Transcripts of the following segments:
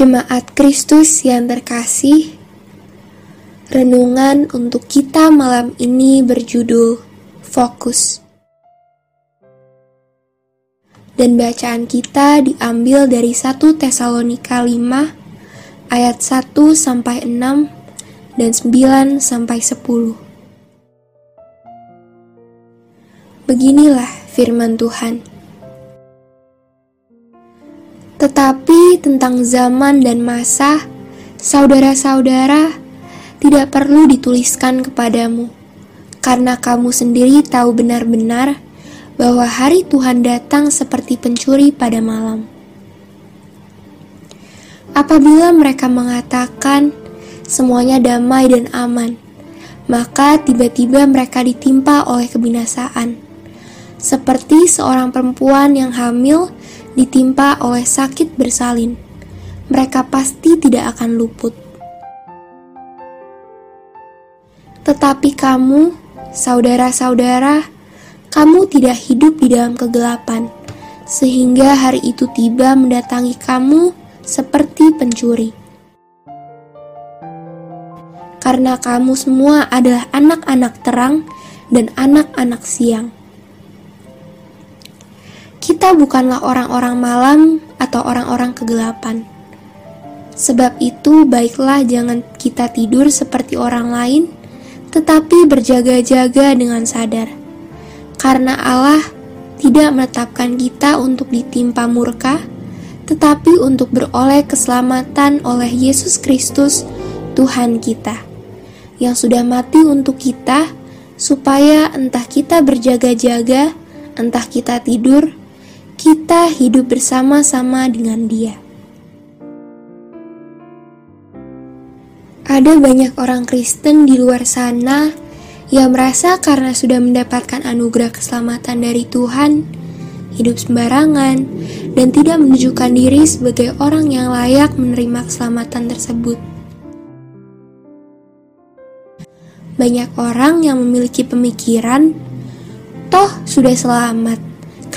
Jemaat Kristus yang terkasih, renungan untuk kita malam ini berjudul Fokus. Dan bacaan kita diambil dari 1 Tesalonika 5 ayat 1 sampai 6 dan 9 sampai 10. Beginilah firman Tuhan. Tentang zaman dan masa, saudara-saudara, tidak perlu dituliskan kepadamu, karena kamu sendiri tahu benar-benar bahwa hari Tuhan datang seperti pencuri pada malam. Apabila mereka mengatakan semuanya damai dan aman, maka tiba-tiba mereka ditimpa oleh kebinasaan, seperti seorang perempuan yang hamil ditimpa oleh sakit bersalin, mereka pasti tidak akan luput. Tetapi kamu, saudara-saudara, kamu tidak hidup di dalam kegelapan, sehingga hari itu tiba mendatangi kamu seperti pencuri. Karena kamu semua adalah anak-anak terang dan anak-anak siang kita bukanlah orang-orang malam atau orang-orang kegelapan. Sebab itu, baiklah jangan kita tidur seperti orang lain, tetapi berjaga-jaga dengan sadar, karena Allah tidak menetapkan kita untuk ditimpa murka, tetapi untuk beroleh keselamatan oleh Yesus Kristus, Tuhan kita, yang sudah mati untuk kita, supaya entah kita berjaga-jaga, entah kita tidur, kita hidup bersama-sama dengan Dia. Ada banyak orang Kristen di luar sana yang merasa karena sudah mendapatkan anugerah keselamatan dari Tuhan, hidup sembarangan, dan tidak menunjukkan diri sebagai orang yang layak menerima keselamatan tersebut. Banyak orang yang memiliki pemikiran, "Toh, sudah selamat,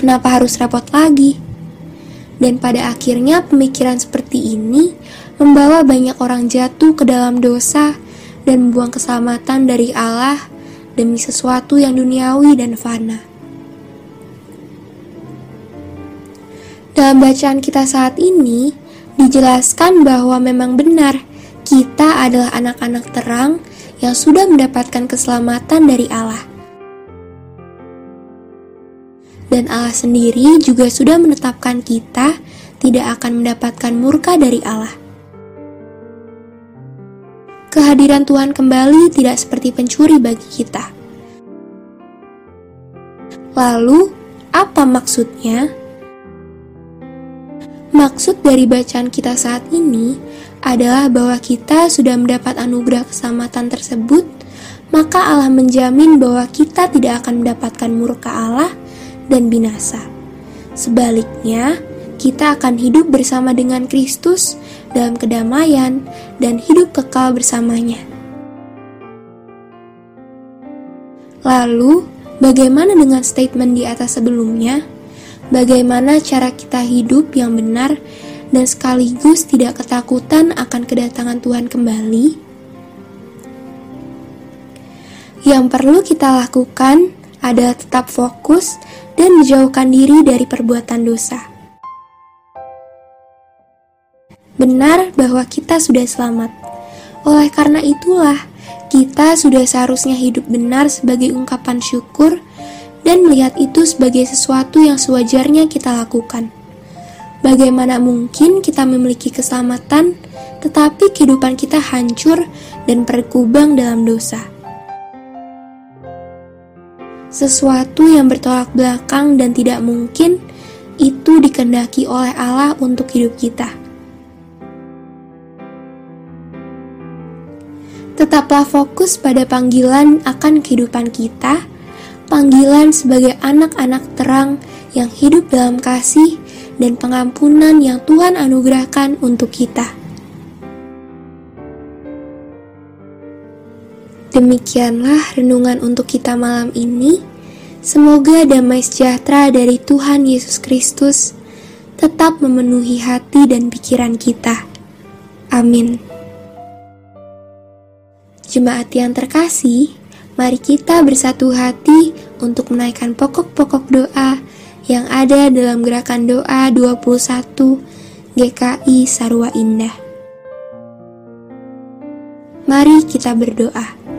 Kenapa harus repot lagi? Dan pada akhirnya pemikiran seperti ini membawa banyak orang jatuh ke dalam dosa dan membuang keselamatan dari Allah demi sesuatu yang duniawi dan fana. Dalam bacaan kita saat ini, dijelaskan bahwa memang benar kita adalah anak-anak terang yang sudah mendapatkan keselamatan dari Allah dan Allah sendiri juga sudah menetapkan kita tidak akan mendapatkan murka dari Allah. Kehadiran Tuhan kembali tidak seperti pencuri bagi kita. Lalu, apa maksudnya? Maksud dari bacaan kita saat ini adalah bahwa kita sudah mendapat anugerah keselamatan tersebut, maka Allah menjamin bahwa kita tidak akan mendapatkan murka Allah dan binasa. Sebaliknya, kita akan hidup bersama dengan Kristus dalam kedamaian dan hidup kekal bersamanya. Lalu, bagaimana dengan statement di atas sebelumnya? Bagaimana cara kita hidup yang benar dan sekaligus tidak ketakutan akan kedatangan Tuhan kembali? Yang perlu kita lakukan adalah tetap fokus dan menjauhkan diri dari perbuatan dosa. Benar bahwa kita sudah selamat. Oleh karena itulah, kita sudah seharusnya hidup benar sebagai ungkapan syukur dan melihat itu sebagai sesuatu yang sewajarnya kita lakukan. Bagaimana mungkin kita memiliki keselamatan, tetapi kehidupan kita hancur dan berkubang dalam dosa? Sesuatu yang bertolak belakang dan tidak mungkin itu dikendaki oleh Allah untuk hidup kita. Tetaplah fokus pada panggilan akan kehidupan kita, panggilan sebagai anak-anak terang yang hidup dalam kasih dan pengampunan yang Tuhan anugerahkan untuk kita. Demikianlah renungan untuk kita malam ini. Semoga damai sejahtera dari Tuhan Yesus Kristus tetap memenuhi hati dan pikiran kita. Amin. Jemaat yang terkasih, mari kita bersatu hati untuk menaikkan pokok-pokok doa yang ada dalam gerakan doa 21 GKI Sarwa Indah. Mari kita berdoa.